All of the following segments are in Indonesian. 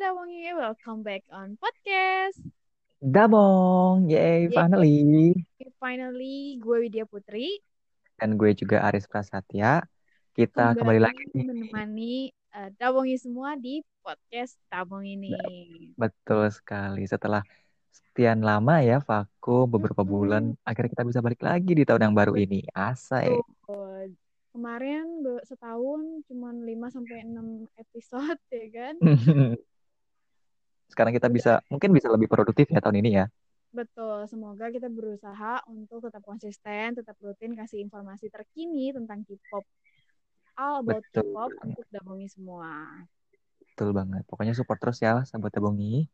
Dawangi, welcome back on podcast. Dabong, yay, Yeay, finally. finally gue Widya Putri Dan gue juga Aris Prasetya. Kita kembali lagi kembali nih. menemani eh, Dawangi semua di podcast Tabong ini. Betul sekali. Setelah sekian lama ya vakum beberapa bulan, akhirnya kita bisa balik lagi di tahun yang baru ini. Asai. Tuh, kemarin setahun cuman 5 sampai 6 episode ya kan? Sekarang kita bisa, mungkin bisa lebih produktif ya tahun ini ya. Betul, semoga kita berusaha untuk tetap konsisten, tetap rutin kasih informasi terkini tentang K-pop. All about Betul K-pop untuk Dawangi semua. Betul banget. Pokoknya support terus ya, sahabat Tabongi.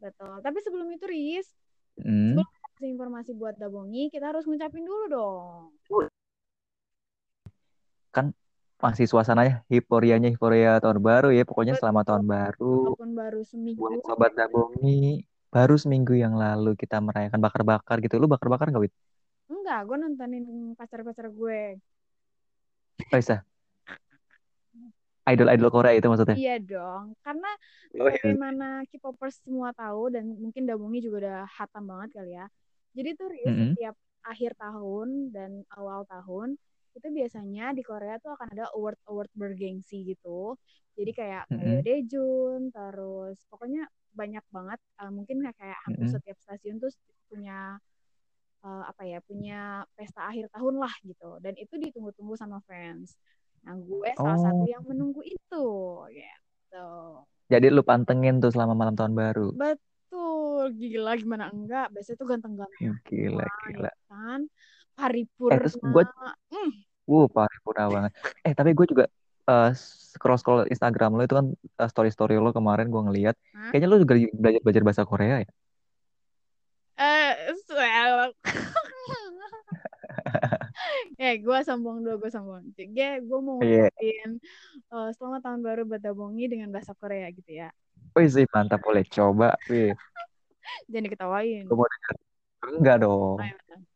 Betul. Tapi sebelum itu, Riz, Hmm. sebelum kasih informasi buat Dabongi, kita harus ngucapin dulu dong. Kan masih suasananya hiporianya hiporia tahun baru ya. Pokoknya selamat tahun baru. Walaupun baru seminggu. Buat sobat Dabongi, baru seminggu yang lalu kita merayakan bakar-bakar gitu. Lu bakar-bakar nggak, Wit? Enggak, gue nontonin pacar-pacar gue. Oh, bisa. Idol-idol Korea itu maksudnya. Iya dong, karena Oh, iya. bagaimana K-popers semua tahu dan mungkin Dabongi juga udah hatam banget kali ya. Jadi tuh Riz, Mm-mm. setiap akhir tahun dan awal tahun itu biasanya di Korea tuh akan ada award-award bergengsi gitu. Jadi kayak Mm-mm. Taeyo Daejun, terus pokoknya banyak banget. eh, mungkin kayak kayak hampir Mm-mm. setiap stasiun tuh punya eh, apa ya, punya pesta akhir tahun lah gitu. Dan itu ditunggu-tunggu sama fans. Nah, gue salah satu Oh, yang menunggu itu gitu. jadi lu pantengin tuh selama malam tahun baru. Betul, gila gimana enggak? Biasanya tuh ganteng-ganteng Gila, gila. ya kan? Eh, terus Paripurna. gue, Hmm, wuh, paripurna banget. Eh, tapi gue juga eh, scroll-scroll Instagram lo itu kan eh, story-story lo kemarin gue ngeliat. Hah? Kayaknya lu juga belajar-belajar bahasa Korea ya? Eh, well. eh, gue sombong dulu, gue sombong. Gue, gue mau Iya. ngucapin eh, selamat tahun baru buat Dabongi dengan bahasa Korea gitu ya. Wih sih, mantap. Boleh coba. Wih, Jangan diketawain. gue mau. Enggak dong. Ayo. Segek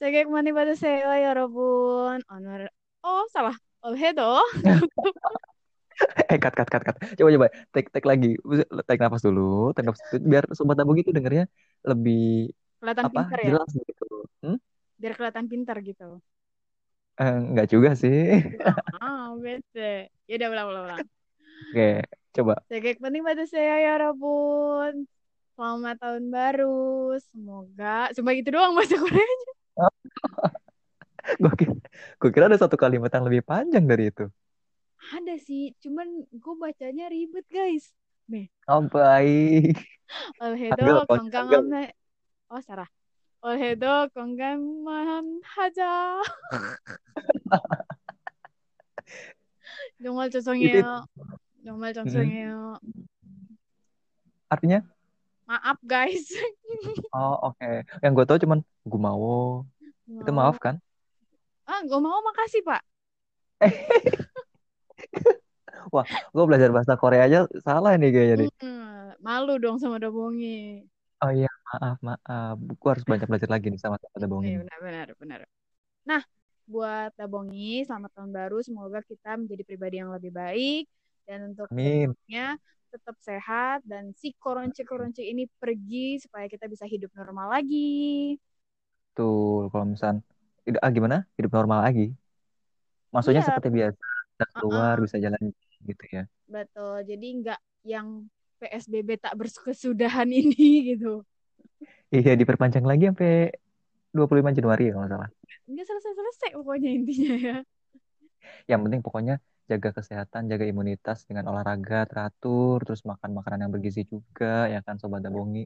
Cekek mani pada sewa ya robun. Oh, Honor. Oh, salah. Oh, Olhedo. eh, cut, cut, cut, cut. Coba, coba. Take, take lagi. Take nafas dulu. Take nafas dulu. Biar sobat tabung itu dengernya lebih... Kelihatan apa, pintar ya? Jelas gitu. Hmm? Biar kelihatan pintar gitu. Eh, enggak juga sih. Ah, oh, bete. Ya udah ulang, ulang, ulang. Oke, okay, coba. Segek penting pada saya ya Robun. Selamat tahun baru. Semoga. Cuma gitu doang bahasa Koreanya. Gue kira, gue kira ada satu kalimat yang lebih panjang dari itu. Ada sih, cuman gue bacanya ribet guys. Nih, Oh, baik. 올해도 Anggal, Bang. Anggal. 건강한 Oh, salah. 올해도 건강만 하자. 정말 Itu, 죄송해요. 정말 죄송해요. artinya? Maaf guys. Oh, oke. Yang gue tahu cuman gue mau. Itu maaf kan? Ah, gue mau makasih, Pak. Wah, gue belajar bahasa Korea aja salah nih kayaknya nih. Hmm, malu dong sama Dabongi. Oh iya, maaf, maaf. Gue harus banyak belajar lagi nih sama ini. benar, benar, benar. Nah, buat Dabongi, selamat tahun baru. Semoga kita menjadi pribadi yang lebih baik. Dan untuk Amin. Tetap sehat. Dan si koronce-koronce ini pergi supaya kita bisa hidup normal lagi. Tuh, kalau misal ah, gimana? Hidup normal lagi. Maksudnya Iya, seperti biasa, bisa keluar, uh-uh, bisa jalan gitu ya. betul. Jadi nggak yang PSBB tak berkesudahan ini gitu. Iya, diperpanjang lagi sampai 25 Januari ya kalau salah. Nggak selesai-selesai pokoknya intinya ya. Yang penting pokoknya jaga kesehatan, jaga imunitas dengan olahraga teratur, terus makan makanan yang bergizi juga, ya kan Sobat Dabongi.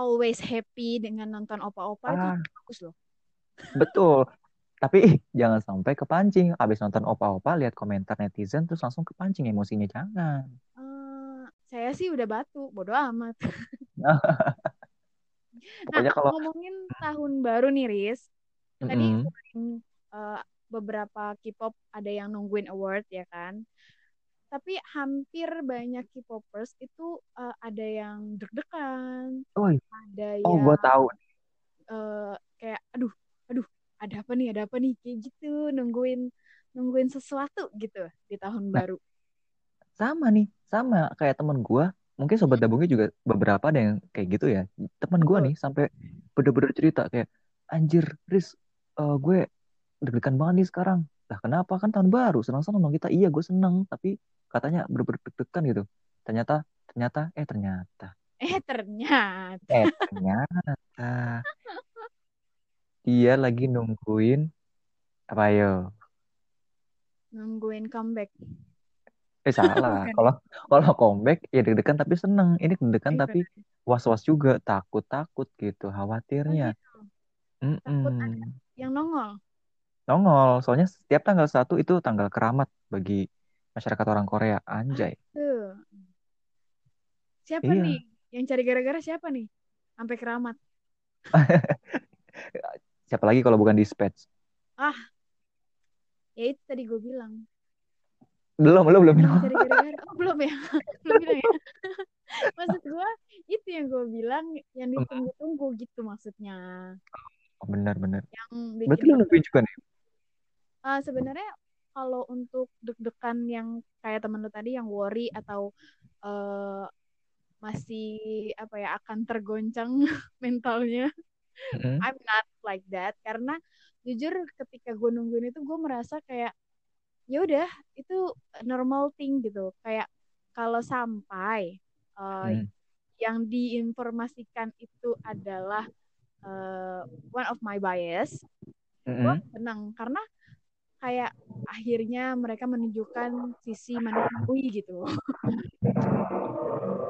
Always happy dengan nonton opa-opa itu Ah, bagus loh. betul. Tapi jangan sampai kepancing. Habis nonton opa-opa, lihat komentar netizen, terus langsung kepancing emosinya. Jangan. Eh, saya sih udah batu, bodo amat. Nah, kalau ngomongin tahun baru nih, Riz. Tadi Mm-mm. selain eh, beberapa K-pop ada yang nungguin award ya kan. Tapi hampir banyak K-popers itu eh, ada yang deg-degan, Oh, ada oh yang gue tahu. eh, kayak aduh, aduh, ada apa nih, ada apa nih kayak gitu, nungguin nungguin sesuatu gitu di tahun Nah, baru. sama nih, sama kayak temen gue. Mungkin sobat dabungnya juga beberapa ada yang kayak gitu ya. Temen gue nih sampai bener-bener cerita kayak, anjir, Riz, eh, gue deg-degan banget nih sekarang. Lah kenapa kan tahun baru, senang-senang dong kita. Iya gue seneng, tapi katanya deg-degan gitu. Ternyata, ternyata, eh ternyata, Eh ternyata eh ternyata dia lagi nungguin apa yo? nungguin comeback. Eh salah. Kalau kalau comeback ya deg-degan tapi seneng. Ini deg-degan Eh, tapi was-was juga, takut-takut gitu, Oh khawatirnya. gitu. Takut ada yang nongol. Nongol, soalnya setiap tanggal satu itu tanggal keramat bagi masyarakat orang Korea. Anjay. tuh. Siapa nih? Iya. Yang cari gara-gara siapa nih? Sampai keramat. Siapa lagi kalau bukan dispatch? Ah, ya itu tadi gue bilang. Belum, belum, belum. Cari gara-gara. Oh, belum ya? belum bilang ya? Maksud gue, itu yang gue bilang, yang ditunggu-tunggu gitu maksudnya. Oh, benar, benar. Yang Berarti bikin lu nungguin juga nih? Ah, sebenarnya kalau untuk deg-degan yang kayak temen lu tadi yang worry atau eh, masih apa ya akan tergoncang mentalnya Mm-mm. I'm not like that karena jujur ketika gue nungguin itu gue merasa kayak ya udah itu normal thing gitu kayak kalau sampai eh, Mm. yang diinformasikan itu adalah eh, one of my bias gue Mm-mm. senang karena kayak akhirnya mereka menunjukkan sisi manusiawi gitu.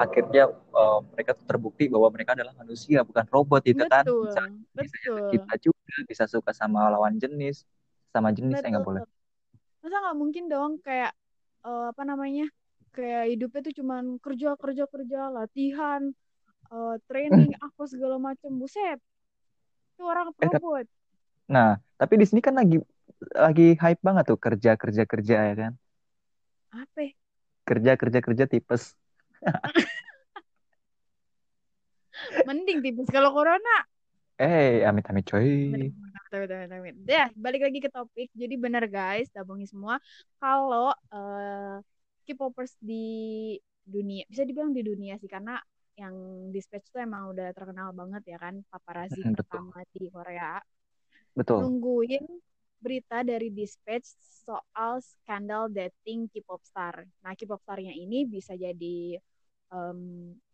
Akhirnya eh, mereka tuh terbukti bahwa mereka adalah manusia, bukan robot gitu kan. betul Bisa, bisa betul. kita juga, bisa suka sama lawan jenis, sama jenis saya nggak boleh. masa nggak mungkin dong kayak eh, apa namanya kayak hidupnya tuh cuman kerja kerja kerja latihan eh, training apa segala macam buset. Itu orang robot. Nah, tapi di sini kan lagi lagi hype banget tuh kerja kerja kerja ya kan, apa kerja kerja kerja tipes. mending tipis kalau corona Eh, amit amit coy. Bener. Ya, balik lagi ke topik. Jadi benar guys, tabungi semua. Kalau eh, K-popers di dunia, bisa dibilang di dunia sih, karena yang Dispatch tuh emang udah terkenal banget ya kan, paparazzi betul, pertama di Korea. betul. Nungguin berita dari Dispatch soal skandal dating K-pop star. Nah, K-pop starnya ini bisa jadi em,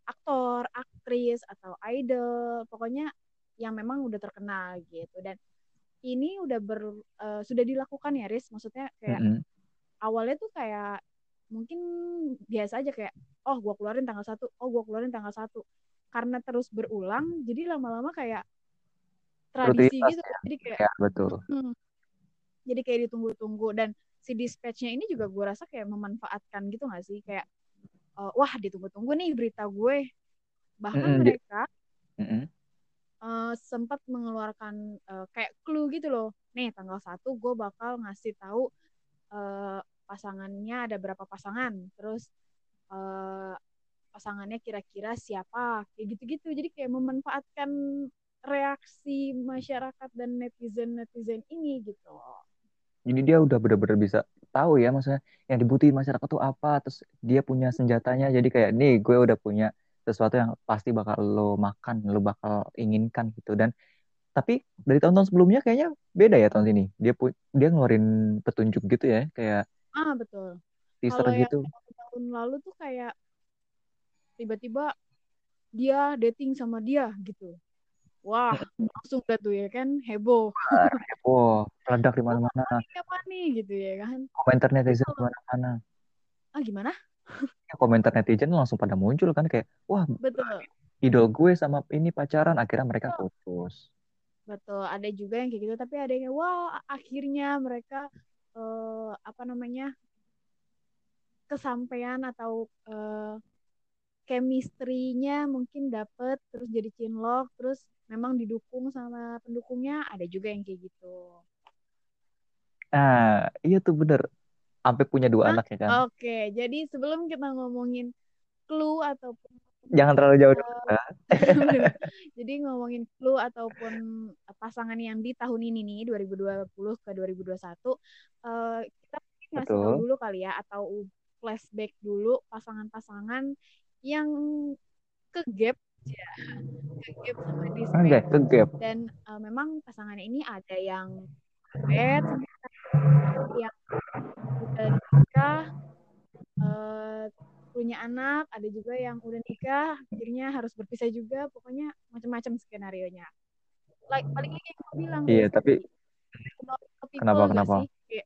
aktor, aktris, atau idol. Pokoknya yang memang udah terkenal gitu. Dan ini udah ber eh, sudah dilakukan ya, Riz. Maksudnya kayak Mm-mm. awalnya tuh kayak mungkin biasa aja kayak oh gua keluarin tanggal satu, oh gua keluarin tanggal satu. Karena terus berulang, jadi lama-lama kayak tradisi Rutinitas gitu. ya, Jadi kayak ya betul. hmm, jadi kayak ditunggu-tunggu. Dan si dispatchnya ini juga gue rasa kayak memanfaatkan gitu gak sih? Kayak eh, wah ditunggu-tunggu nih berita gue. Bahkan Mm-mm, di- mereka mm-mm. eh, sempat mengeluarkan eh, kayak clue gitu loh. Nih tanggal satu gue bakal ngasih tahu eh, pasangannya ada berapa pasangan. Terus eh, pasangannya kira-kira siapa? Kayak gitu-gitu. Jadi kayak memanfaatkan reaksi masyarakat dan netizen netizen ini gitu Jadi dia udah bener-bener bisa tahu ya maksudnya yang dibutuhin masyarakat tuh apa, terus dia punya senjatanya. Jadi kayak nih gue udah punya sesuatu yang pasti bakal lo makan, lo bakal inginkan gitu. Dan tapi dari tahun-tahun sebelumnya kayaknya beda ya tahun ini. Dia dia ngeluarin petunjuk gitu ya, kayak ah betul teaser kalau yang gitu. tahun lalu tuh kayak tiba-tiba dia dating sama dia gitu wah langsung dah tuh ya kan heboh. Heboh, meledak di mana-mana. apa nih gitu ya kan. Komentar netizen di mana-mana. ah gimana? Ya, komentar netizen langsung pada muncul kan kayak, wah betul. idol gue sama ini pacaran, akhirnya mereka betul. putus. betul ada juga yang kayak gitu tapi ada yang wah akhirnya mereka eh, apa namanya kesampaian atau eh, chemistry-nya mungkin dapet terus jadi cinlok terus memang didukung sama pendukungnya ada juga yang kayak gitu Nah, iya tuh bener. Sampai punya dua Hah? anak ya kan. Oke, jadi sebelum kita ngomongin clue ataupun Jangan terlalu jauh dulu. eh, jadi ngomongin clue ataupun pasangan yang di tahun ini nih 2020 ke 2021 eh, kita mungkin ngasih tahu dulu kali ya atau flashback dulu pasangan-pasangan yang ke gap ya ke gap sama dispatch Oke, ke gap. dan uh, memang pasangan ini ada yang bed yang udah nikah uh, punya anak ada juga yang udah nikah akhirnya harus berpisah juga pokoknya macam-macam skenario nya like paling lagi yang gue bilang Iya, guys, tapi people Kenapa, kenapa? sih?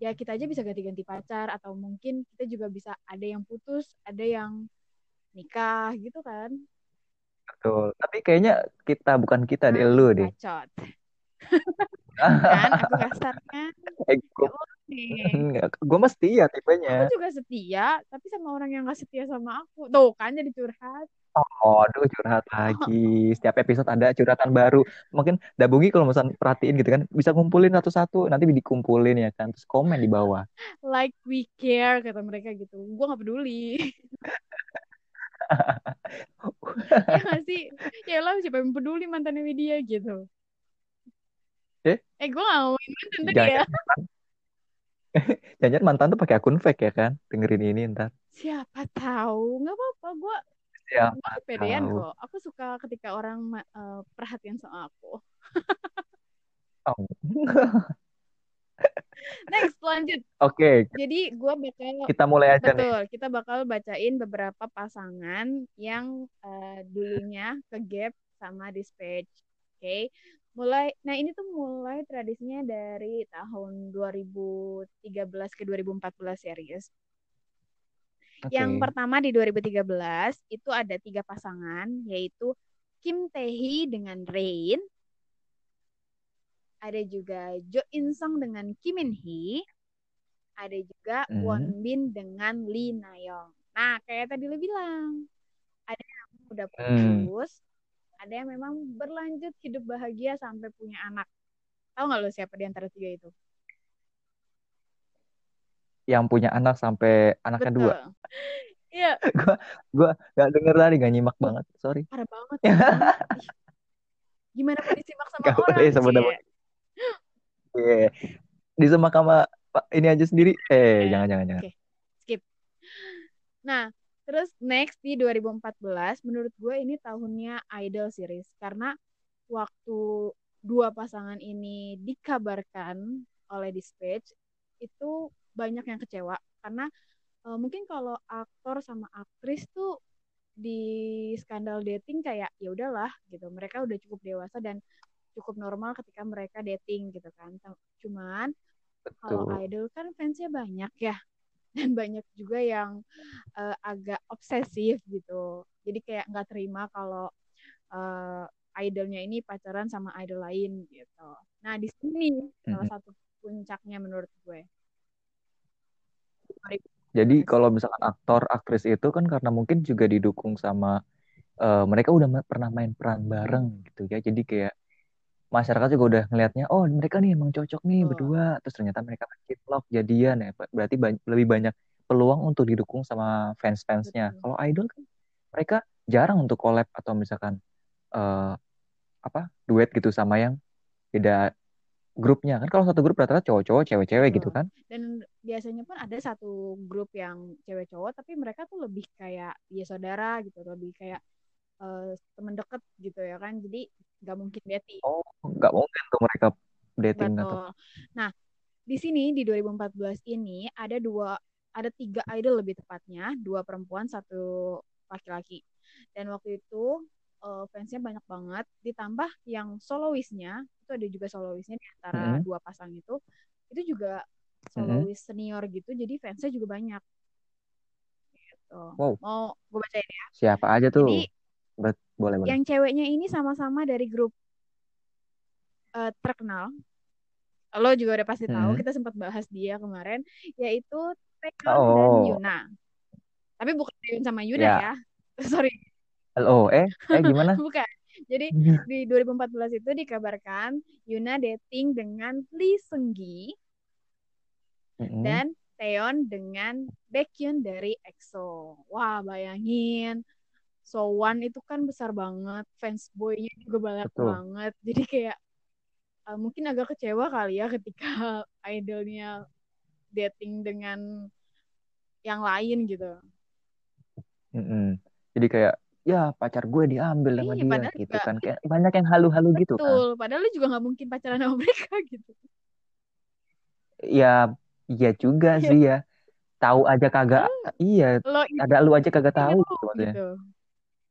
Ya kita aja bisa ganti-ganti pacar atau mungkin kita juga bisa ada yang putus ada yang nikah gitu kan betul. Tapi kayaknya kita bukan kita deh, Nah, lu deh. bacot kan aku kasar kan Eh, gue, nih gue mesti ya tipenya. aku juga setia tapi sama orang yang gak setia sama aku tuh kan jadi curhat Oh, aduh curhat lagi. Setiap episode ada curhatan baru. Mungkin Dabungi kalau misalnya perhatiin gitu kan, bisa ngumpulin satu-satu, nanti dikumpulin ya kan, terus komen di bawah. like we care kata mereka gitu gue nggak peduli ya gak sih ya lah siapa yang peduli mantannya Widya gitu Eh? eh gue gak ngomongin mantan tadi Jangan, ya jangan mantan tuh pakai akun fake ya kan? Dengerin ini ntar. siapa tahu nggak apa-apa gue Siapa gue pedean tahu. kok aku suka ketika orang eh, perhatian sama aku Oh. next lanjut Oke, jadi gue bakal kita mulai aja nih. betul kita bakal bacain beberapa pasangan yang eh, dulunya ke gap sama dispatch oke mulai nah ini tuh mulai tradisinya dari tahun 2013 ke 2014 ya Riz Oke. Yang pertama di 2013 itu ada tiga pasangan yaitu Kim Tae-hee dengan Rain, ada juga Jo In Sung dengan Kim Min Hee, ada juga Hmm. Won Bin dengan Lee Na Young. Nah, kayak tadi lu bilang, ada yang udah Hmm. putus, ada yang memang berlanjut hidup bahagia sampai punya anak. Tahu nggak lu siapa di antara tiga itu? Yang punya anak sampai anaknya dua. Betul. Iya, Gue gak denger tadi, gak nyimak banget. Sorry. parah banget. Gimana mau disimak sama Gak orang, sebut Nama. Iya. Disemak sama Pak ini aja sendiri. Eh, Oke. jangan, jangan, jangan. Oke, skip. Nah, terus next di 2014, menurut gue ini tahunnya Idol series karena waktu dua pasangan ini dikabarkan oleh Dispatch itu banyak yang kecewa karena eh, mungkin kalau aktor sama aktris tuh di skandal dating kayak ya udahlah gitu mereka udah cukup dewasa dan cukup normal ketika mereka dating gitu kan. Cuman kalau idol kan fansnya banyak ya. Dan banyak juga yang eh, agak obsesif gitu. Jadi kayak nggak terima kalau eh, idolnya ini pacaran sama idol lain gitu. Nah di sini salah Mm-mm. satu puncaknya menurut gue. Jadi kalau misalkan aktor, aktris itu kan karena mungkin juga didukung sama eh, mereka udah ma- pernah main peran bareng gitu ya. Jadi kayak masyarakat juga udah ngelihatnya, oh mereka nih emang cocok nih Betul. berdua. Terus ternyata mereka love jadian ya. Ber- Berarti ba- lebih banyak peluang untuk didukung sama fans-fansnya. Kalau idol kan mereka jarang untuk collab atau misalkan eh, apa duet gitu sama yang beda grupnya kan kalau satu grup rata-rata cowok-cowok cewek-cewek gitu Betul. kan dan biasanya pun ada satu grup yang cewek cowok tapi mereka tuh lebih kayak ya saudara gitu lebih kayak eh, teman deket gitu ya kan jadi nggak mungkin dating oh nggak mungkin tuh mereka dating atau Betul. Nah, di sini di 2014 ini ada dua ada tiga idol lebih tepatnya, dua perempuan, satu laki-laki. Dan waktu itu eh, fansnya banyak banget, ditambah yang soloistnya itu ada juga soloistnya di antara Mm-mm. dua pasang itu, itu juga Mm-mm. soloist senior gitu, jadi fansnya juga banyak. Gitu. Wow. Mau gue bacain ya. siapa aja tuh Jadi Ber- boleh boleh yang ceweknya ini sama-sama dari grup eh, terkenal. Lo juga udah pasti tahu, Mm-mm. kita sempat bahas dia kemarin, yaitu dan oh Yuna. Tapi bukan Taeyeon sama Yuna ya ya. Sorry, oh eh eh gimana bukan. Jadi di 2014 itu dikabarkan Yuna dating dengan Lee Seunggi Mm-mm. dan Taeyeon dengan Baekhyun dari EXO. Wah, bayangin. So One itu kan besar banget, fans boy-nya juga banyak betul banget. Jadi kayak uh, mungkin agak kecewa kali ya ketika idolnya dating dengan yang lain gitu. Mm-mm. Jadi kayak ya pacar gue diambil sama Iya, dia gitu juga kan kayak banyak yang halu-halu gitu kan. betul. Padahal lu juga nggak mungkin pacaran sama mereka gitu. Ya iya juga Iya. sih ya. Tahu aja kagak iya Lo ada lu aja kagak tahu itu gitu gitu.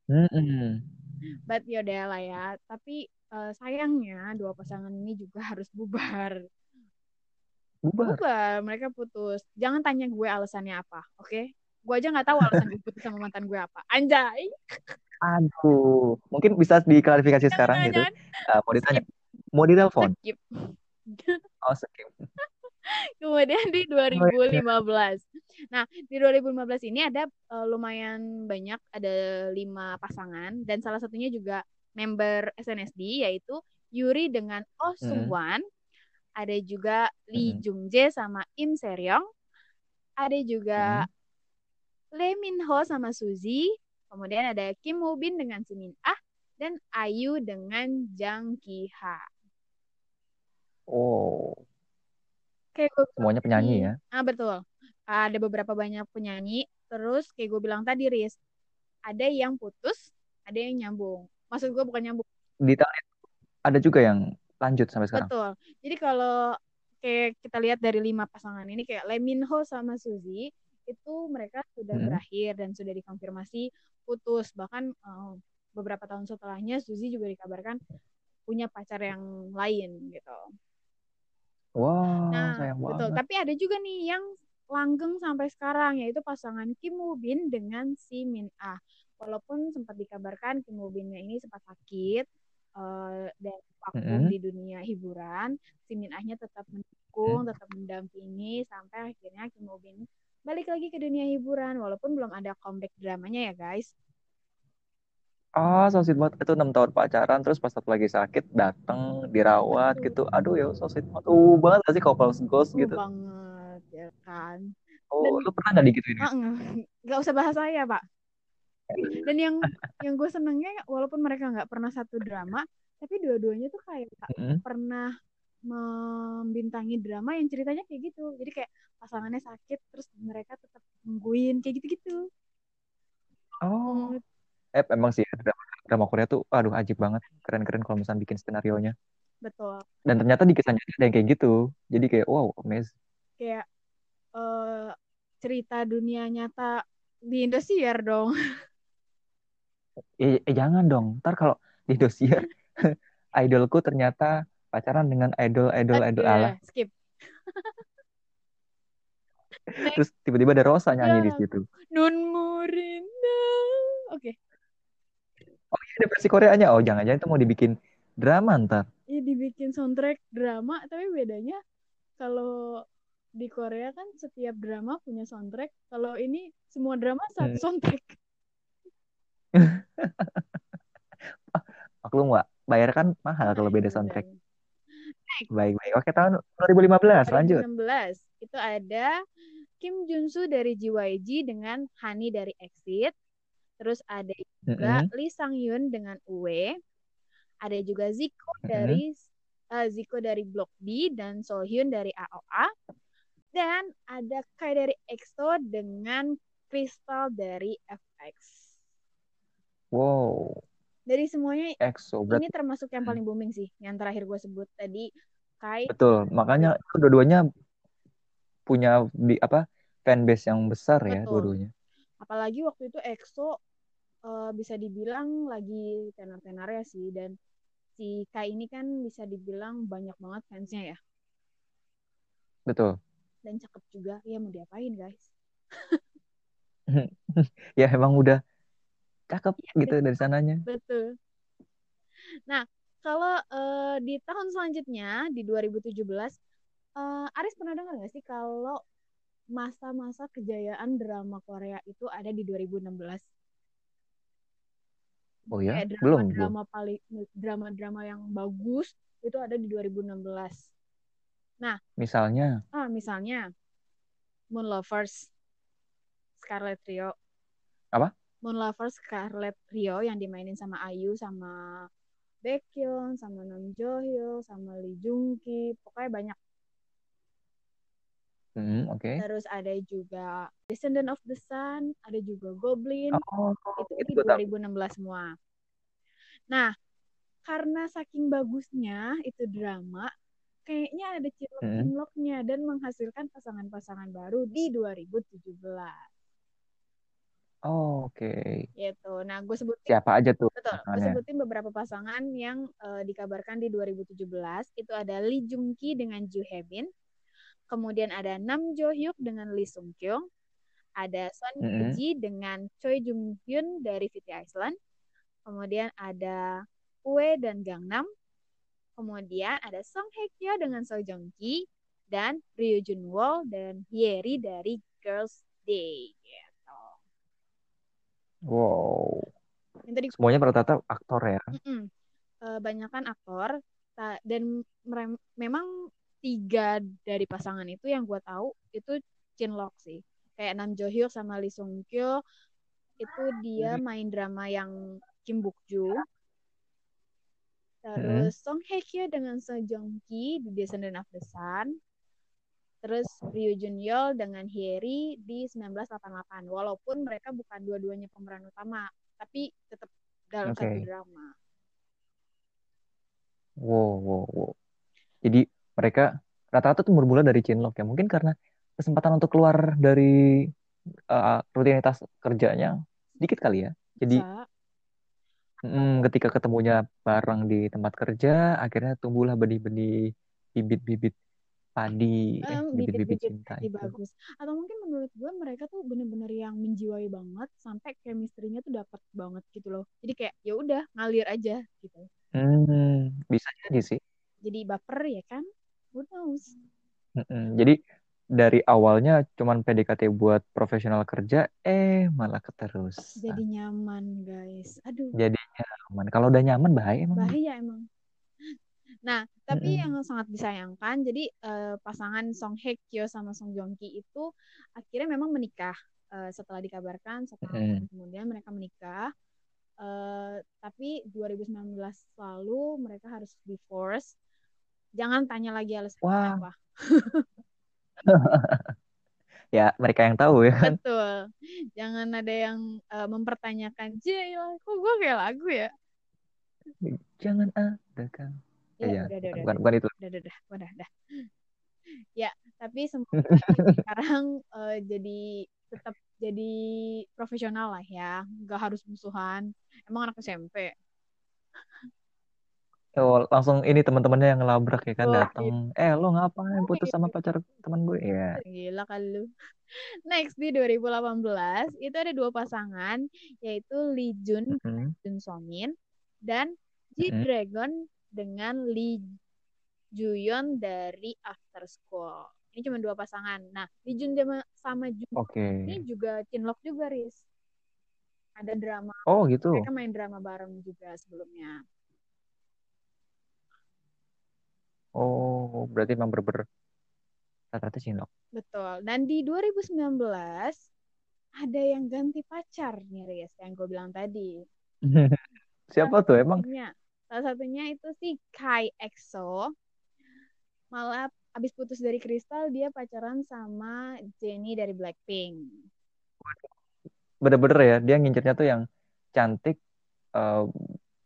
Mm-mm. But yaudah lah ya. Tapi eh, sayangnya dua pasangan ini juga harus bubar. Bubar. Bubar, mereka putus. Jangan tanya gue alasannya apa, oke? Gue aja nggak tahu alasan gue putus sama mantan gue apa. Anjay. Aduh, mungkin bisa diklarifikasi sekarang gitu. Jangan, Uh, mau ditanya, mau ditelepon? skip. Oh, skip. Kemudian di Oh, iya. 2015. Nah, di 2015 ini ada eh, lumayan banyak, ada lima pasangan dan salah satunya juga member SNSD yaitu Yuri dengan Oh Mm-mm. Sung-wan, ada juga Lee Mm-mm. Jung-jae sama Im Se-ryong, ada juga Mm-mm. Lee Min-ho sama Suzy, kemudian ada Kim Woo-bin dengan Si Min-ah dan Ayu dengan Jang Ki-ha. Oh, Kayak gue bilang semuanya penyanyi ya. ah betul, ada beberapa banyak penyanyi. Terus kayak gue bilang tadi, Riz, ada yang putus, ada yang nyambung. Maksud gue bukan nyambung, Di tahun itu ada juga yang lanjut sampai sekarang. betul. Jadi kalau kayak kita lihat dari lima pasangan ini, kayak Lee Min Ho sama Suzy, itu mereka sudah Mm-mm. berakhir dan sudah dikonfirmasi putus. Bahkan eh, beberapa tahun setelahnya, Suzy juga dikabarkan punya pacar yang lain gitu. Wah, Nah, sayang betul. banget. Tapi ada juga nih yang langgeng sampai sekarang, yaitu pasangan Kim Woo Bin dengan si Min Ah. Walaupun sempat dikabarkan Kim Woo Binnya ini sempat sakit eh, dan vakum Mm-mm. di dunia hiburan, si Min Ah-nya tetap mendukung, tetap mendampingi sampai akhirnya Kim Woo Bin balik lagi ke dunia hiburan, walaupun belum ada comeback dramanya ya guys. Ah, so sweet banget. Itu enam tahun pacaran, terus pas satu lagi sakit, dateng, dirawat gitu. Aduh ya, so sweet banget. Uh, banget gak sih couples ghost Uh gitu. banget ya kan. Oh, Dan lu pernah gak digituin? ah, nggak nggak usah bahas saya pak. Dan yang yang gue senengnya walaupun mereka nggak pernah satu drama, tapi dua-duanya tuh kayak Mm-mm. pernah membintangi drama yang ceritanya kayak gitu. Jadi kayak pasangannya sakit terus mereka tetap nungguin kayak gitu-gitu. Oh, eh emang sih drama, drama Korea tuh, aduh ajib banget. Keren-keren kalau misalnya bikin skenario nya. betul. Dan ternyata di kisah nyata ada yang kayak gitu. Jadi kayak, wow, amazing. Kayak eh, cerita dunia nyata di Indosiar dong. Eh, eh, jangan dong, ntar kalau di dosier, idolku ternyata pacaran dengan idol-idol idol ala. Oke, skip. Next. Terus tiba-tiba ada Rosa nyanyi di Ya, situ. Nun Murinda. Oke. Iya ada versi Koreanya. Oh jangan-jangan itu mau dibikin drama ntar. Ini dibikin soundtrack drama, tapi bedanya kalau di Korea kan setiap drama punya soundtrack. Kalau ini semua drama satu Hmm. soundtrack. Maklum nggak? Bayar kan mahal kalau beda soundtrack. Baik-baik. Oke tahun 2015 lanjut. 2016 itu ada Kim Junsu dari JYG dengan Hani dari Exit. Terus ada juga Mm-mm. Lee Sang Yun dengan Uwe. Ada juga Zico Mm-mm. dari eh, Zico dari Block B dan Sohyun dari AOA. Dan ada Kai dari EXO dengan Crystal dari FX. Wow. Dari semuanya EXO berarti ini termasuk yang paling booming sih. Yang terakhir gue sebut tadi Kai. betul. Makanya dua-duanya punya di apa fanbase yang besar ya Betul. dua-duanya. Apalagi waktu itu EXO eh, bisa dibilang lagi tenar-tenar ya sih. Dan si Kai ini kan bisa dibilang banyak banget fansnya ya. Betul. dan cakep juga. Ya mau diapain guys? Ya emang udah cakep Iya, gitu dari sananya. betul. Nah kalau eh, di tahun selanjutnya di 2017 eh, Aris pernah dengar nggak sih kalau masa-masa kejayaan drama Korea itu ada di 2016 Oh ya, kayak belum belum. drama-drama paling drama-drama yang bagus itu ada di 2016 Misalnya, Ah, misalnya Moon Lovers Scarlet Rio. Apa? Moon Lovers Scarlet Rio yang dimainin sama Ayu sama Baekhyun sama Nam Jo Hyuk sama Lee Jung Ki. Pokoknya banyak. Hmm, oke. Terus ada juga Descendant of the Sun, ada juga Goblin. Oh, itu itu di tahu. 2016 semua. Nah, karena saking bagusnya itu drama, kayaknya ada Hmm. cinlok-cinloknya dan menghasilkan pasangan-pasangan baru di 2017. Oh, oke. Gitu. Nah, gue sebutin Siapa aja tuh betul. Gue sebutin beberapa pasangan yang eh, dikabarkan di 2017. Itu ada Lee Jung Ki dengan Joo Hae Bin. Kemudian ada Nam Jo Hyuk dengan Lee Sung Kyung. Ada Son Ye Mm-mm. Ji dengan Choi Jung Hyun dari City Island. Kemudian ada Ue dan Gangnam. Kemudian ada Song Hye Kyo dengan Seo Joong Ki dan Ryu Jun Wol dan Hyeri dari Girls Day. Gitu. Wow. Yang tadi Semuanya rata-rata aktor ya. Mm-mm. Eh, banyakan aktor dan memang tiga dari pasangan itu yang gue tahu itu cinlok sih. Kayak Nam Jo Hyuk sama Lee Sung Kyo itu dia main drama yang Kim Buk Ju terus Song Hye Kyo dengan Seo Joong Ki di Descendant of the Sun. Terus Ryu Jun Yeol dengan Hyeri di 1988 walaupun mereka bukan dua-duanya pemeran utama tapi tetap dalam Oke. satu drama. Wow, wow, wow. Jadi mereka rata-rata tuh bermula dari cinlok ya. Mungkin karena kesempatan untuk keluar dari uh, rutinitas kerjanya sedikit kali ya. Jadi Bisa. mm, ketika ketemunya bareng di tempat kerja, akhirnya tumbuhlah benih-benih bibit-bibit padi, eh, Em, bibit-bibit cinta itu. bagus. Atau mungkin menurut gue mereka tuh bener-bener yang menjiwai banget sampai chemistry-nya tuh dapat banget gitu loh. Jadi kayak ya udah ngalir aja gitu. Hmm, bisa jadi sih. Jadi baper ya kan? Who knows? Jadi dari awalnya cuman PDKT buat profesional kerja, eh malah keterusan. Jadi nyaman guys. Aduh Jadi nyaman. Kalau udah nyaman bahaya emang. bahaya emang. Nah, tapi Mm-mm. yang sangat disayangkan, jadi eh, pasangan Song Hye Kyo sama Song Joong Ki itu akhirnya memang menikah Eh, setelah dikabarkan tahun Mm. kemudian mereka menikah. Eh, tapi 2019 lalu mereka harus divorce. Jangan tanya lagi alasannya Wah, apa. ya mereka yang tahu ya kan. Betul. Jangan ada yang eh, mempertanyakan, Jaya, kok gue kayak lagu ya? Jangan ada kan. Ya, Ya, udah, udah, udah, bukan bukan itu. udah, udah, udah, udah, udah. Ya, tapi semoga sekarang eh, jadi tetap jadi profesional lah ya, nggak harus musuhan. Emang anak SMP. Oh, langsung ini teman-temannya yang ngelabrak ya kan Oh, datang. Eh, lo ngapain putus gitu. sama pacar teman gue? Ya. Gila kan lu. Next di 2018 itu ada dua pasangan yaitu Lee Jun Mm-mm. Jun Somin dan G Mm-mm. Dragon dengan Lee Juyeon dari After School. Ini cuma dua pasangan. Nah, Lee Jun sama, Jun Oke. ini juga cinlok juga, Riz. Ada drama. Oh, gitu. Mereka main drama bareng juga sebelumnya. Oh, berarti emang bener-bener rata-rata cinlok. Betul. Dan di 2019 ada yang ganti pacar nih, Riz, yang gue bilang tadi. Siapa tuh emang? satunya, salah satunya itu si Kai EXO. Malah abis putus dari Crystal dia pacaran sama Jennie dari Blackpink. Bener-bener ya, dia ngincernya tuh yang cantik, eh,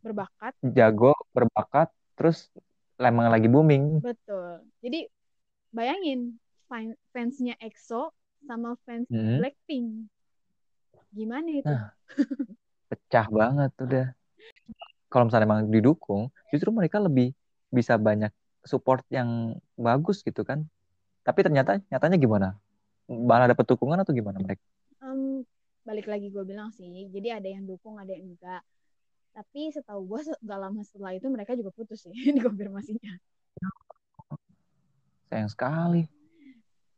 Berbakat, jago, berbakat, terus emang lagi booming. betul. Jadi bayangin fan- fansnya EXO sama fans Mm-mm. Blackpink. Gimana itu? Nah, pecah banget udah. Kalau misalnya emang didukung, justru mereka lebih bisa banyak support yang bagus gitu kan. Tapi ternyata nyatanya gimana? Malah dapet dukungan atau gimana mereka? Em, balik lagi gue bilang sih, jadi ada yang dukung, ada yang enggak. Tapi setahu gue gak lama setelah itu mereka juga putus sih dikonfirmasinya. Sayang sekali.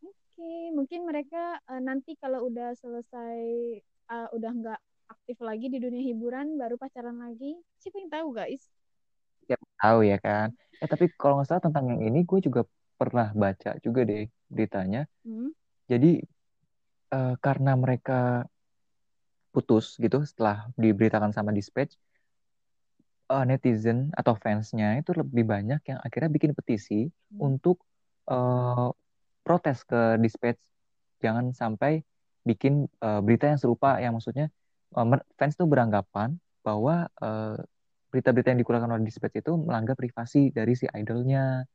Oke, mungkin mereka eh, nanti kalau udah selesai, eh, udah nggak aktif lagi di dunia hiburan, baru pacaran lagi. Siapa yang tahu, guys? Ya, tahu ya kan. Eh tapi kalau nggak salah tentang yang ini gue juga pernah baca juga deh beritanya. Hmm? Jadi eh, karena mereka putus gitu setelah diberitakan sama Dispatch, eh, netizen atau fansnya itu lebih banyak yang akhirnya bikin petisi Hmm. untuk eh, protes ke dispatch jangan sampai bikin uh, berita yang serupa yang maksudnya uh, fans tuh beranggapan bahwa uh, berita-berita yang dikeluarkan oleh dispatch itu melanggar privasi dari si idolnya.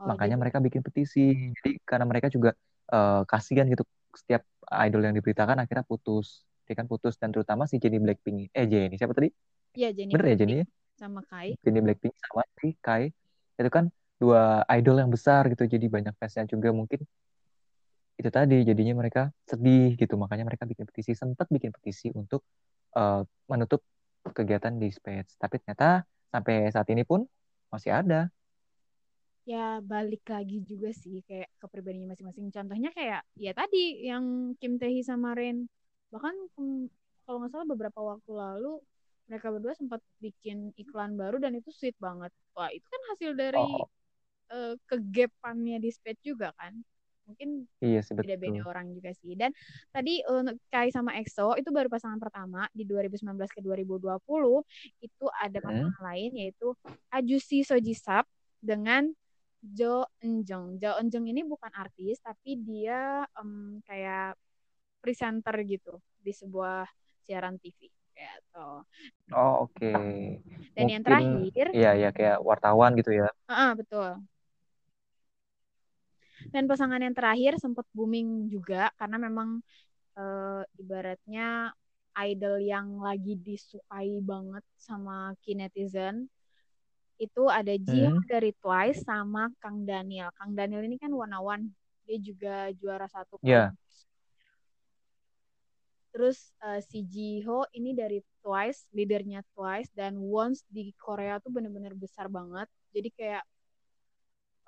Oh, Makanya jadi... mereka bikin petisi. Jadi karena mereka juga uh, kasihan gitu setiap idol yang diberitakan akhirnya putus. Dia kan putus dan terutama si Jennie Blackpink. Eh Jennie siapa tadi? Iya Jennie. Bener ya Jennie? Sama Kai. Jennie Blackpink sama si Kai. Itu kan dua idol yang besar gitu. Jadi banyak fansnya juga mungkin itu tadi jadinya mereka sedih gitu makanya mereka bikin petisi sempat bikin petisi untuk uh, menutup kegiatan di Space. Tapi ternyata sampai saat ini pun masih ada. Ya balik lagi juga sih kayak kepribadiannya masing-masing. Contohnya kayak ya tadi yang Kim Tae sama Ren. Bahkan kalau nggak salah beberapa waktu lalu mereka berdua sempat bikin iklan baru dan itu sweet banget. Wah itu kan hasil dari oh. uh, kegepannya juga kan mungkin iya sih beda-beda orang juga sih dan tadi untuk Kai sama EXO itu baru pasangan pertama di 2019 ke 2020 itu ada pasangan hmm? lain yaitu Ajusi Sojisap dengan Jo Enjong Jo Enjong ini bukan artis tapi dia um, kayak presenter gitu di sebuah siaran TV gitu. Oh oke. Okay. Dan Mungkin, yang terakhir. Iya iya kayak wartawan gitu ya. Uh, uh, betul. Dan pasangan yang terakhir sempat booming juga karena memang e, ibaratnya idol yang lagi disukai banget sama kinetizen itu ada Jiho hmm. dari Twice sama Kang Daniel. Kang Daniel ini kan one one, dia juga juara satu. Yeah. Terus uh, si Jiho ini dari Twice, leadernya Twice dan Once di Korea tuh bener-bener besar banget. Jadi kayak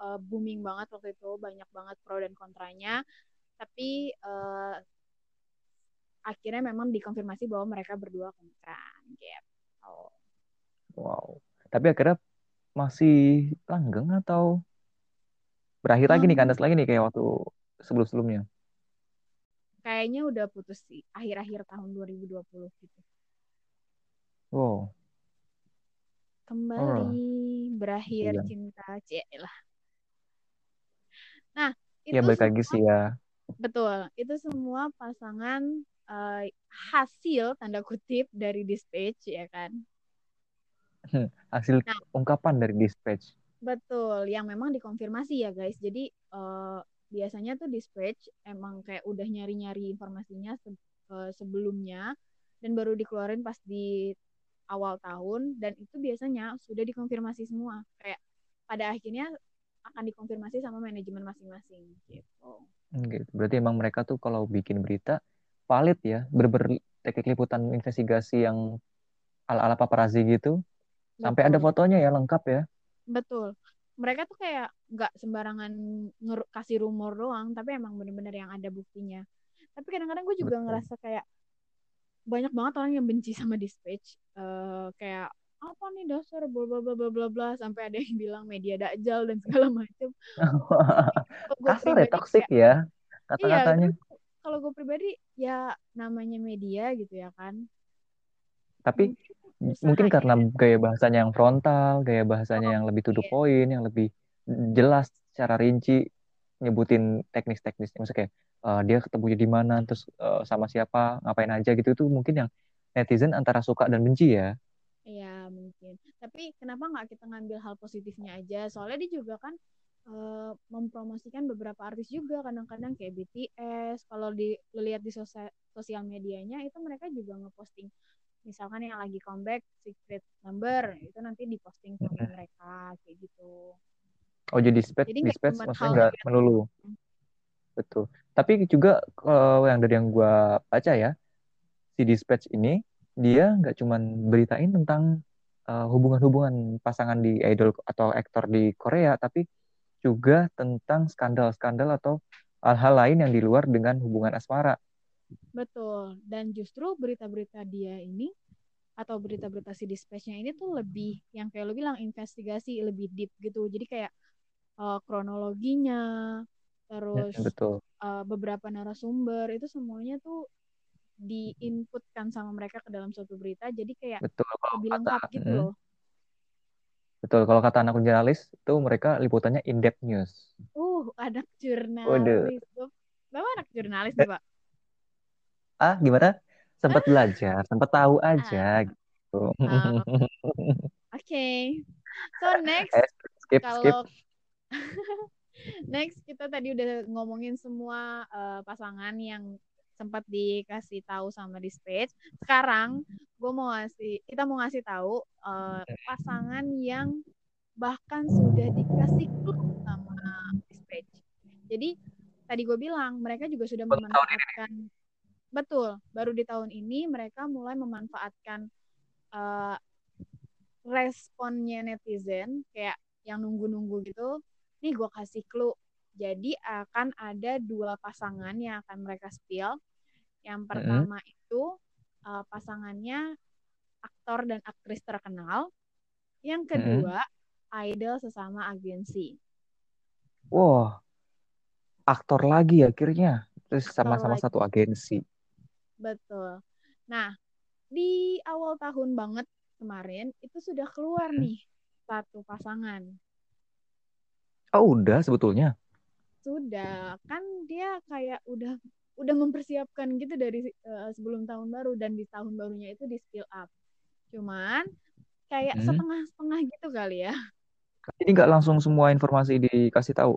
uh, booming banget waktu itu banyak banget pro dan kontranya tapi uh, akhirnya memang dikonfirmasi bahwa mereka berdua komitmen gitu. Wow. Tapi akhirnya masih langgeng atau berakhir hmm. lagi nih kandas lagi nih kayak waktu sebelum-sebelumnya? Kayaknya udah putus sih akhir-akhir tahun 2020 gitu. Wow. Kembali oh. berakhir iya. cinta lah. Nah, itu ya balik lagi sih ya. Betul, itu semua pasangan uh, hasil tanda kutip dari dispatch ya kan. Hasil nah, ungkapan dari dispatch. Betul, yang memang dikonfirmasi ya guys. Jadi uh, biasanya tuh dispatch emang kayak udah nyari-nyari informasinya se uh, sebelumnya dan baru dikeluarin pas di awal tahun dan itu biasanya sudah dikonfirmasi semua. Kayak pada akhirnya akan dikonfirmasi sama manajemen masing-masing gitu. Gitu. Berarti emang mereka tuh kalau bikin berita valid ya, berber teknik liputan investigasi yang ala-ala paparazzi gitu. Betul. Sampai ada fotonya ya lengkap ya. Betul. Mereka tuh kayak nggak sembarangan kasih rumor doang, tapi emang bener-bener yang ada buktinya. Tapi kadang-kadang gue juga Betul. ngerasa kayak banyak banget orang yang benci sama dispatch. Uh, kayak apa nih dasar bla bla bla bla bla bla sampai ada yang bilang media dajjal dan segala macam. Kasar ya toksik ya kata-katanya. Iya, kalau gue pribadi ya namanya media gitu ya kan. Tapi mungkin karena gaya bahasanya yang frontal, gaya bahasanya oh, yang lebih to the iya. point, yang lebih jelas secara rinci nyebutin teknis-teknisnya maksudnya kayak uh, dia ketemunya di mana terus uh, sama siapa ngapain aja gitu itu mungkin yang netizen antara suka dan benci ya Iya mungkin. Tapi kenapa nggak kita ngambil hal positifnya aja? Soalnya dia juga kan uh, mempromosikan beberapa artis juga kadang-kadang kayak BTS. Kalau dilihat di sosial, sosial medianya itu mereka juga ngeposting misalkan yang lagi comeback secret number itu nanti diposting sama mereka kayak gitu. Oh jadi dispatch, jadi dispatch maksudnya nggak melulu. Betul. Tapi juga kalau yang dari yang gue baca ya, si dispatch ini dia nggak cuma beritain tentang uh, hubungan-hubungan pasangan di idol atau aktor di Korea, tapi juga tentang skandal-skandal atau hal-hal lain yang di luar dengan hubungan asmara. Betul. Dan justru berita-berita dia ini atau berita-berita si dispatch-nya ini tuh lebih yang kayak lo bilang investigasi lebih deep gitu. Jadi kayak uh, kronologinya, terus ya, betul. Uh, beberapa narasumber itu semuanya tuh diinputkan sama mereka ke dalam suatu berita jadi kayak betul lebih lengkap gitu hmm. loh betul kalau kata anak jurnalis itu mereka liputannya in depth news uh anak Waduh. jurnalis. Gua- Bapak anak jurnalis nih, Pak. Ah, gimana? Sempat belajar, sempat tahu Ah, aja gitu. ah, Oke. So next, Eh, skip, skip. kalau next kita tadi udah ngomongin semua eh, pasangan yang sempat dikasih tahu sama dispatch. Sekarang gue mau ngasih, kita mau ngasih tahu eh, pasangan yang bahkan sudah dikasih clue sama dispatch. Jadi tadi gue bilang mereka juga sudah memanfaatkan, betul, baru di tahun ini mereka mulai memanfaatkan eh, responnya netizen kayak yang nunggu-nunggu gitu. Nih gue kasih clue. Jadi akan ada dua pasangan yang akan mereka spill. Yang pertama itu uh, pasangannya aktor dan aktris terkenal. Yang kedua idol sesama agensi. Wah, aktor lagi akhirnya. Terus sama-sama satu agensi. Betul. Nah, di awal tahun banget kemarin itu sudah keluar Hmm. nih satu pasangan. Oh, udah sebetulnya. Sudah, kan dia kayak udah udah mempersiapkan gitu dari eh, sebelum tahun baru dan di tahun barunya itu di spill up. Cuman kayak Hmm. setengah-setengah gitu kali ya. Jadi nggak langsung semua informasi dikasih tahu.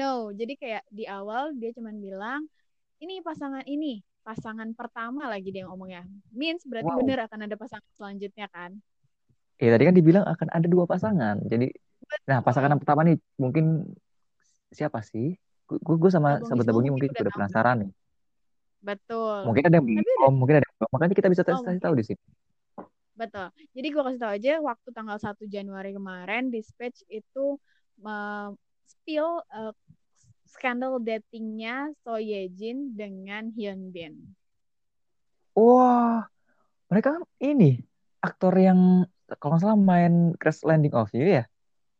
No, jadi kayak di awal dia cuman bilang ini pasangan ini, pasangan pertama lagi dia ngomongnya. Means berarti Wow. bener akan ada pasangan selanjutnya kan? Ya tadi kan dibilang akan ada dua pasangan. Jadi, nah pasangan yang pertama nih mungkin siapa sih? Gue sama sahabat Dabongi mungkin udah penasaran nih. Betul. Mungkin ada yang belum, udah- mungkin ada yang belum. Makanya kita bisa Oh, kasih tahu di sini. Betul. Jadi gue kasih tahu aja waktu tanggal 1 Januari kemarin Dispatch itu uh, spill uh, skandal datingnya So Ye Jin dengan Hyun Bin. Wah, mereka kan ini aktor yang kalau nggak salah main Crash Landing of You ya.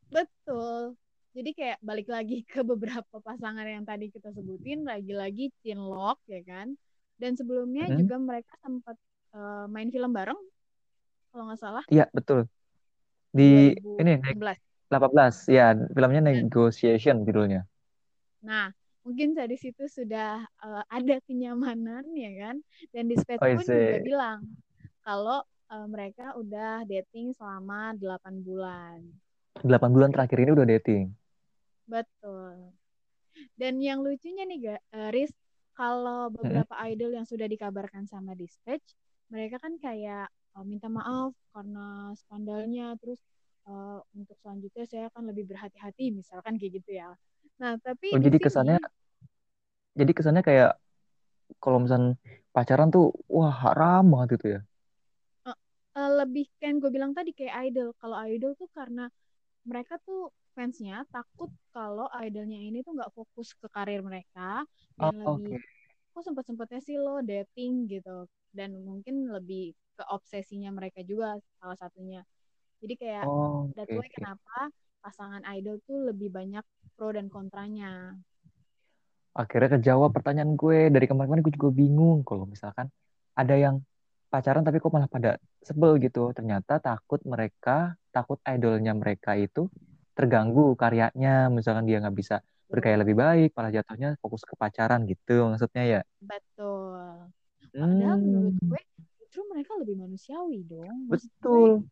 Betul. Jadi kayak balik lagi ke beberapa pasangan yang tadi kita sebutin, lagi-lagi Chinlock ya kan. Dan sebelumnya Hmm. juga mereka sempat uh, main film bareng, kalau nggak salah. Iya betul. Di ini 2016. 18 ya filmnya Ya. Negotiation judulnya. Nah, mungkin dari situ sudah uh, ada kenyamanan ya kan. Dan Dispatch Oh, pun juga bilang kalau uh, mereka udah dating selama 8 bulan. 8 bulan terakhir ini udah dating. Betul. Dan yang lucunya nih, uh, Riz, kalau beberapa idol yang sudah dikabarkan sama Dispatch, mereka kan kayak uh, minta maaf karena skandalnya, terus uh, untuk selanjutnya saya akan lebih berhati-hati, misalkan kayak gitu ya. Nah, tapi Oh, di jadi sini kesannya jadi kesannya kayak kalau misalnya pacaran tuh wah haram banget itu ya. uh, lebih kan gue bilang tadi kayak idol. Kalau idol tuh karena mereka tuh fansnya takut kalau idolnya ini tuh nggak fokus ke karir mereka dan Oh, lebih oke. kok sempet sempetnya sih lo dating gitu dan mungkin lebih ke obsesinya mereka juga salah satunya jadi kayak Oh, that's oke, why kenapa pasangan idol tuh lebih banyak pro dan kontranya Akhirnya kejawab pertanyaan gue dari kemarin-kemarin gue juga bingung kalau misalkan ada yang pacaran tapi kok malah pada sebel gitu. Ternyata takut mereka, takut idolnya mereka itu terganggu karyanya, misalkan dia nggak bisa berkarya lebih baik, malah jatuhnya fokus ke pacaran gitu maksudnya ya. betul padahal Hmm, menurut gue justru mereka lebih manusiawi dong maksud gue betul.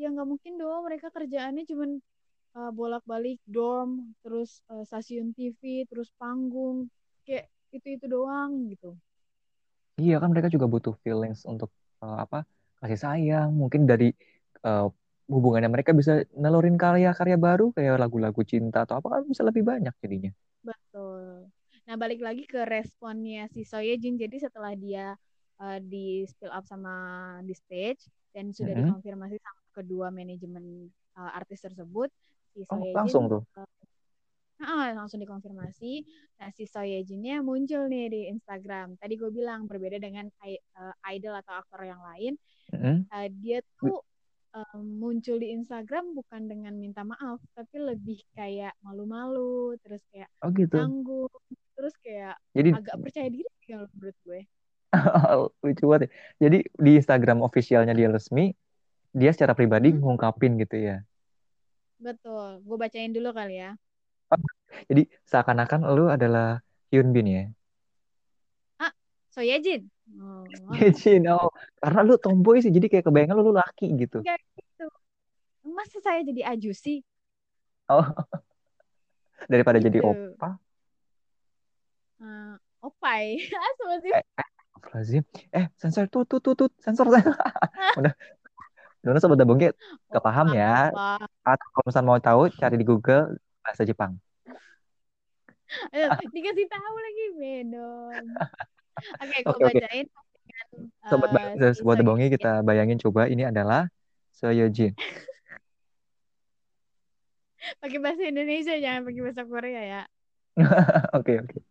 ya nggak mungkin dong mereka kerjaannya cuman uh, bolak-balik dorm terus uh, stasiun TV terus panggung kayak itu itu doang gitu Iya kan mereka juga butuh feelings untuk eh, apa kasih sayang. Mungkin dari eh, hubungannya mereka bisa nelurin karya-karya baru kayak lagu-lagu cinta atau apa kan bisa lebih banyak jadinya. betul nah balik lagi ke responnya si So Ye Jin jadi setelah dia uh, di spill up sama di stage dan sudah Mm-mm. dikonfirmasi sama kedua manajemen uh, artis tersebut si Oh langsung tuh. Ah, langsung dikonfirmasi. Nah, si So Ye Jinnya muncul nih di Instagram. Tadi gue bilang berbeda dengan idol atau aktor yang lain, Mm-mm. eh, dia tuh eh, muncul di Instagram bukan dengan minta maaf, tapi lebih kayak malu-malu, terus kayak Oh gitu. canggung, terus kayak Jadi agak percaya diri kalau menurut gue. lucu banget. ya. Jadi di Instagram officialnya dia resmi, dia secara pribadi Hmm, ngungkapin gitu ya. Betul. Gue bacain dulu kali ya. Jadi seakan-akan lu adalah Hyun Bin ya. Ah, Soyejin. Oh, Jin, oh, karena lu tomboy sih, jadi kayak kebayangan lu, lu laki gitu. enggak gitu. Masa saya jadi Aju sih? Oh, daripada jadi Gitu. opa. Eh, opai. Sih? Eh, Astagfirullahaladzim. Eh, sensor tuh, tuh, tuh, tuh, sensor. Udah, udah sobat dabongnya gak paham ya. Atau kalau misalnya mau tahu, cari di Google bahasa Jepang. Dikasih tahu lagi, Bedon. Oke, gue Oke, oke. bacain dengan Sobat, ba- si sobat kita bayangin coba ini adalah Soyojin. Pakai bahasa Indonesia, jangan pakai bahasa Korea ya. Oke, oke.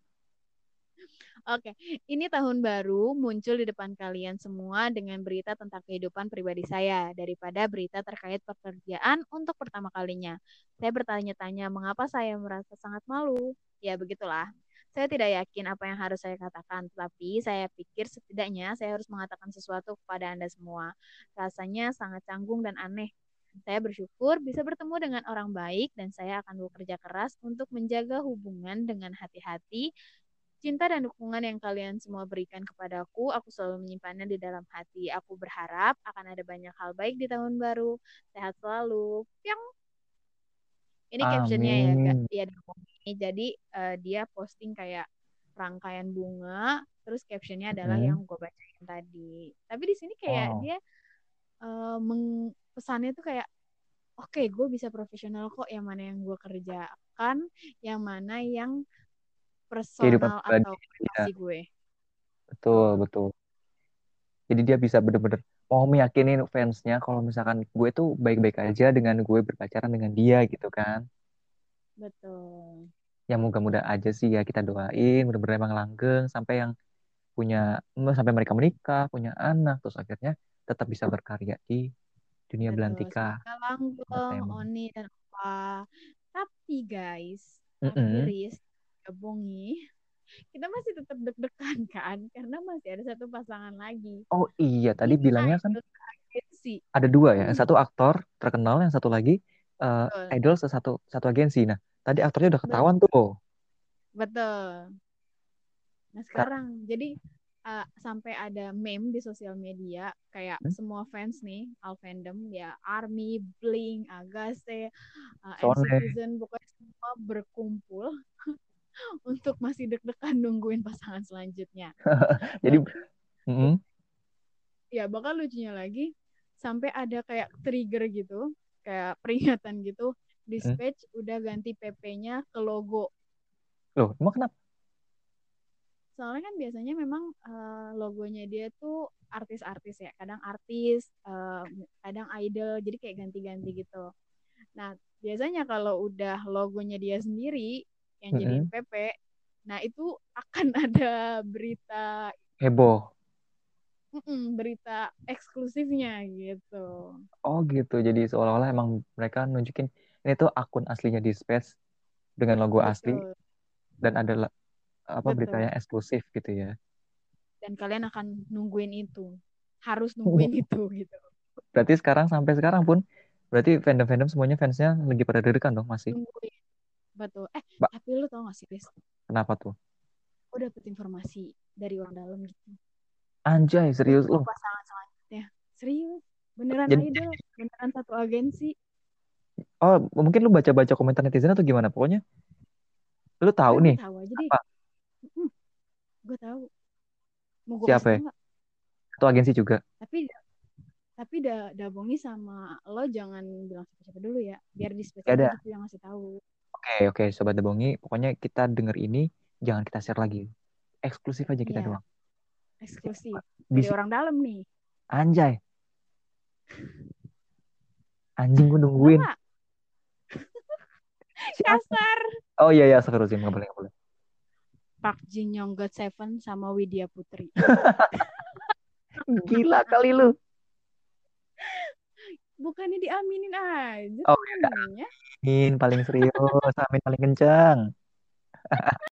Oke, ini tahun baru muncul di depan kalian semua dengan berita tentang kehidupan pribadi saya daripada berita terkait pekerjaan untuk pertama kalinya. Saya bertanya-tanya mengapa saya merasa sangat malu. Ya, begitulah. Saya tidak yakin apa yang harus saya katakan, tetapi saya pikir setidaknya saya harus mengatakan sesuatu kepada Anda semua. Rasanya sangat canggung dan aneh. Saya bersyukur bisa bertemu dengan orang baik dan saya akan bekerja keras untuk menjaga hubungan dengan hati-hati Cinta dan dukungan yang kalian semua berikan kepadaku, aku selalu menyimpannya di dalam hati. Aku berharap akan ada banyak hal baik di tahun baru. Sehat selalu. Piang. Ini captionnya ya, Kak. Amin. Ya, jadi uh, dia posting kayak rangkaian bunga, terus captionnya adalah Hmm. yang gue bacain tadi. Tapi di sini kayak Wow. dia uh, meng- pesannya tuh kayak, oke, gue bisa profesional kok. Yang mana yang gue kerjakan, yang mana yang personal pribadi, atau ya. privasi gue. Betul, betul. Jadi dia bisa bener-bener mau meyakinin fansnya kalau misalkan gue tuh baik-baik aja dengan gue berpacaran dengan dia gitu kan. Betul. Ya mudah-mudahan aja sih ya kita doain bener-bener emang langgeng sampai yang punya sampai mereka menikah, punya anak, terus akhirnya tetap bisa berkarya di dunia Betul. belantika. Langgeng. Oni dan apa. Tapi guys, Mm-mm. Riz, Bongi, kita masih tetap deg-degan kan? Karena masih ada satu pasangan lagi. Oh iya, tadi Ini bilangnya kan agensi. ada dua ya. Yang Hmm. satu aktor terkenal, yang satu lagi Betul. idol sesatu satu agensi. Nah, tadi aktornya udah ketahuan tuh. Betul. Nah sekarang, jadi uh, sampai ada meme di sosial media kayak Hmm? semua fans nih, all fandom ya, Army, Blink, Agase, uh. Citizen, pokoknya semua berkumpul untuk masih deg-degan nungguin pasangan selanjutnya. Jadi, Bahkan- mm-mm. ya bakal lucunya lagi sampai ada kayak trigger gitu, kayak peringatan gitu, dispatch udah ganti PP-nya ke logo. loh, emang kenapa? Soalnya kan biasanya memang eh, logonya dia tuh artis-artis ya, kadang artis, eh, kadang idol, jadi kayak ganti-ganti gitu. Nah, biasanya kalau udah logonya dia sendiri yang jadiin PP, nah itu akan ada berita Heboh. mm-mm, berita eksklusifnya gitu. Oh gitu. Jadi seolah-olah emang mereka nunjukin ini tuh akun aslinya di Space dengan logo asli Betul. dan ada apa Betul. beritanya eksklusif gitu ya. Dan kalian akan nungguin itu. Harus nungguin itu gitu. Berarti sekarang sampai sekarang pun berarti fandom-fandom semuanya fansnya lagi pada deg-degan dong masih. Nungguin. Betul. Eh, Ba- tapi lu tau gak sih, Riz? Kenapa tuh? Gue dapet informasi dari orang dalam gitu. Anjay, serius lo. pasangan selanjutnya. Serius. Beneran Jadi- idol. Beneran satu agensi. Oh, mungkin lu baca-baca komentar netizen atau gimana? Pokoknya lu tahu nih. Tahu aja deh. Apa? Gue tahu. Mau gue Siapa ya? Satu agensi juga. Tapi tapi da dabongi sama lo jangan bilang siapa-siapa dulu ya. Biar di Ya gitu yang ngasih tahu. Oke, oke, sobat Debongi. Pokoknya kita denger ini jangan kita share lagi. Eksklusif aja kita Iya. doang. Eksklusif. Bisa orang dalam nih. anjay. Anjing gue nungguin. Kasar. Oh iya iya, Astagfirullahaladzim, nggak boleh nggak boleh. Park Jin Young God Seven sama Widya Putri. Gila kali lu. Bukannya diaminin aja Oh, namanya. Amin paling serius, amin paling kencang.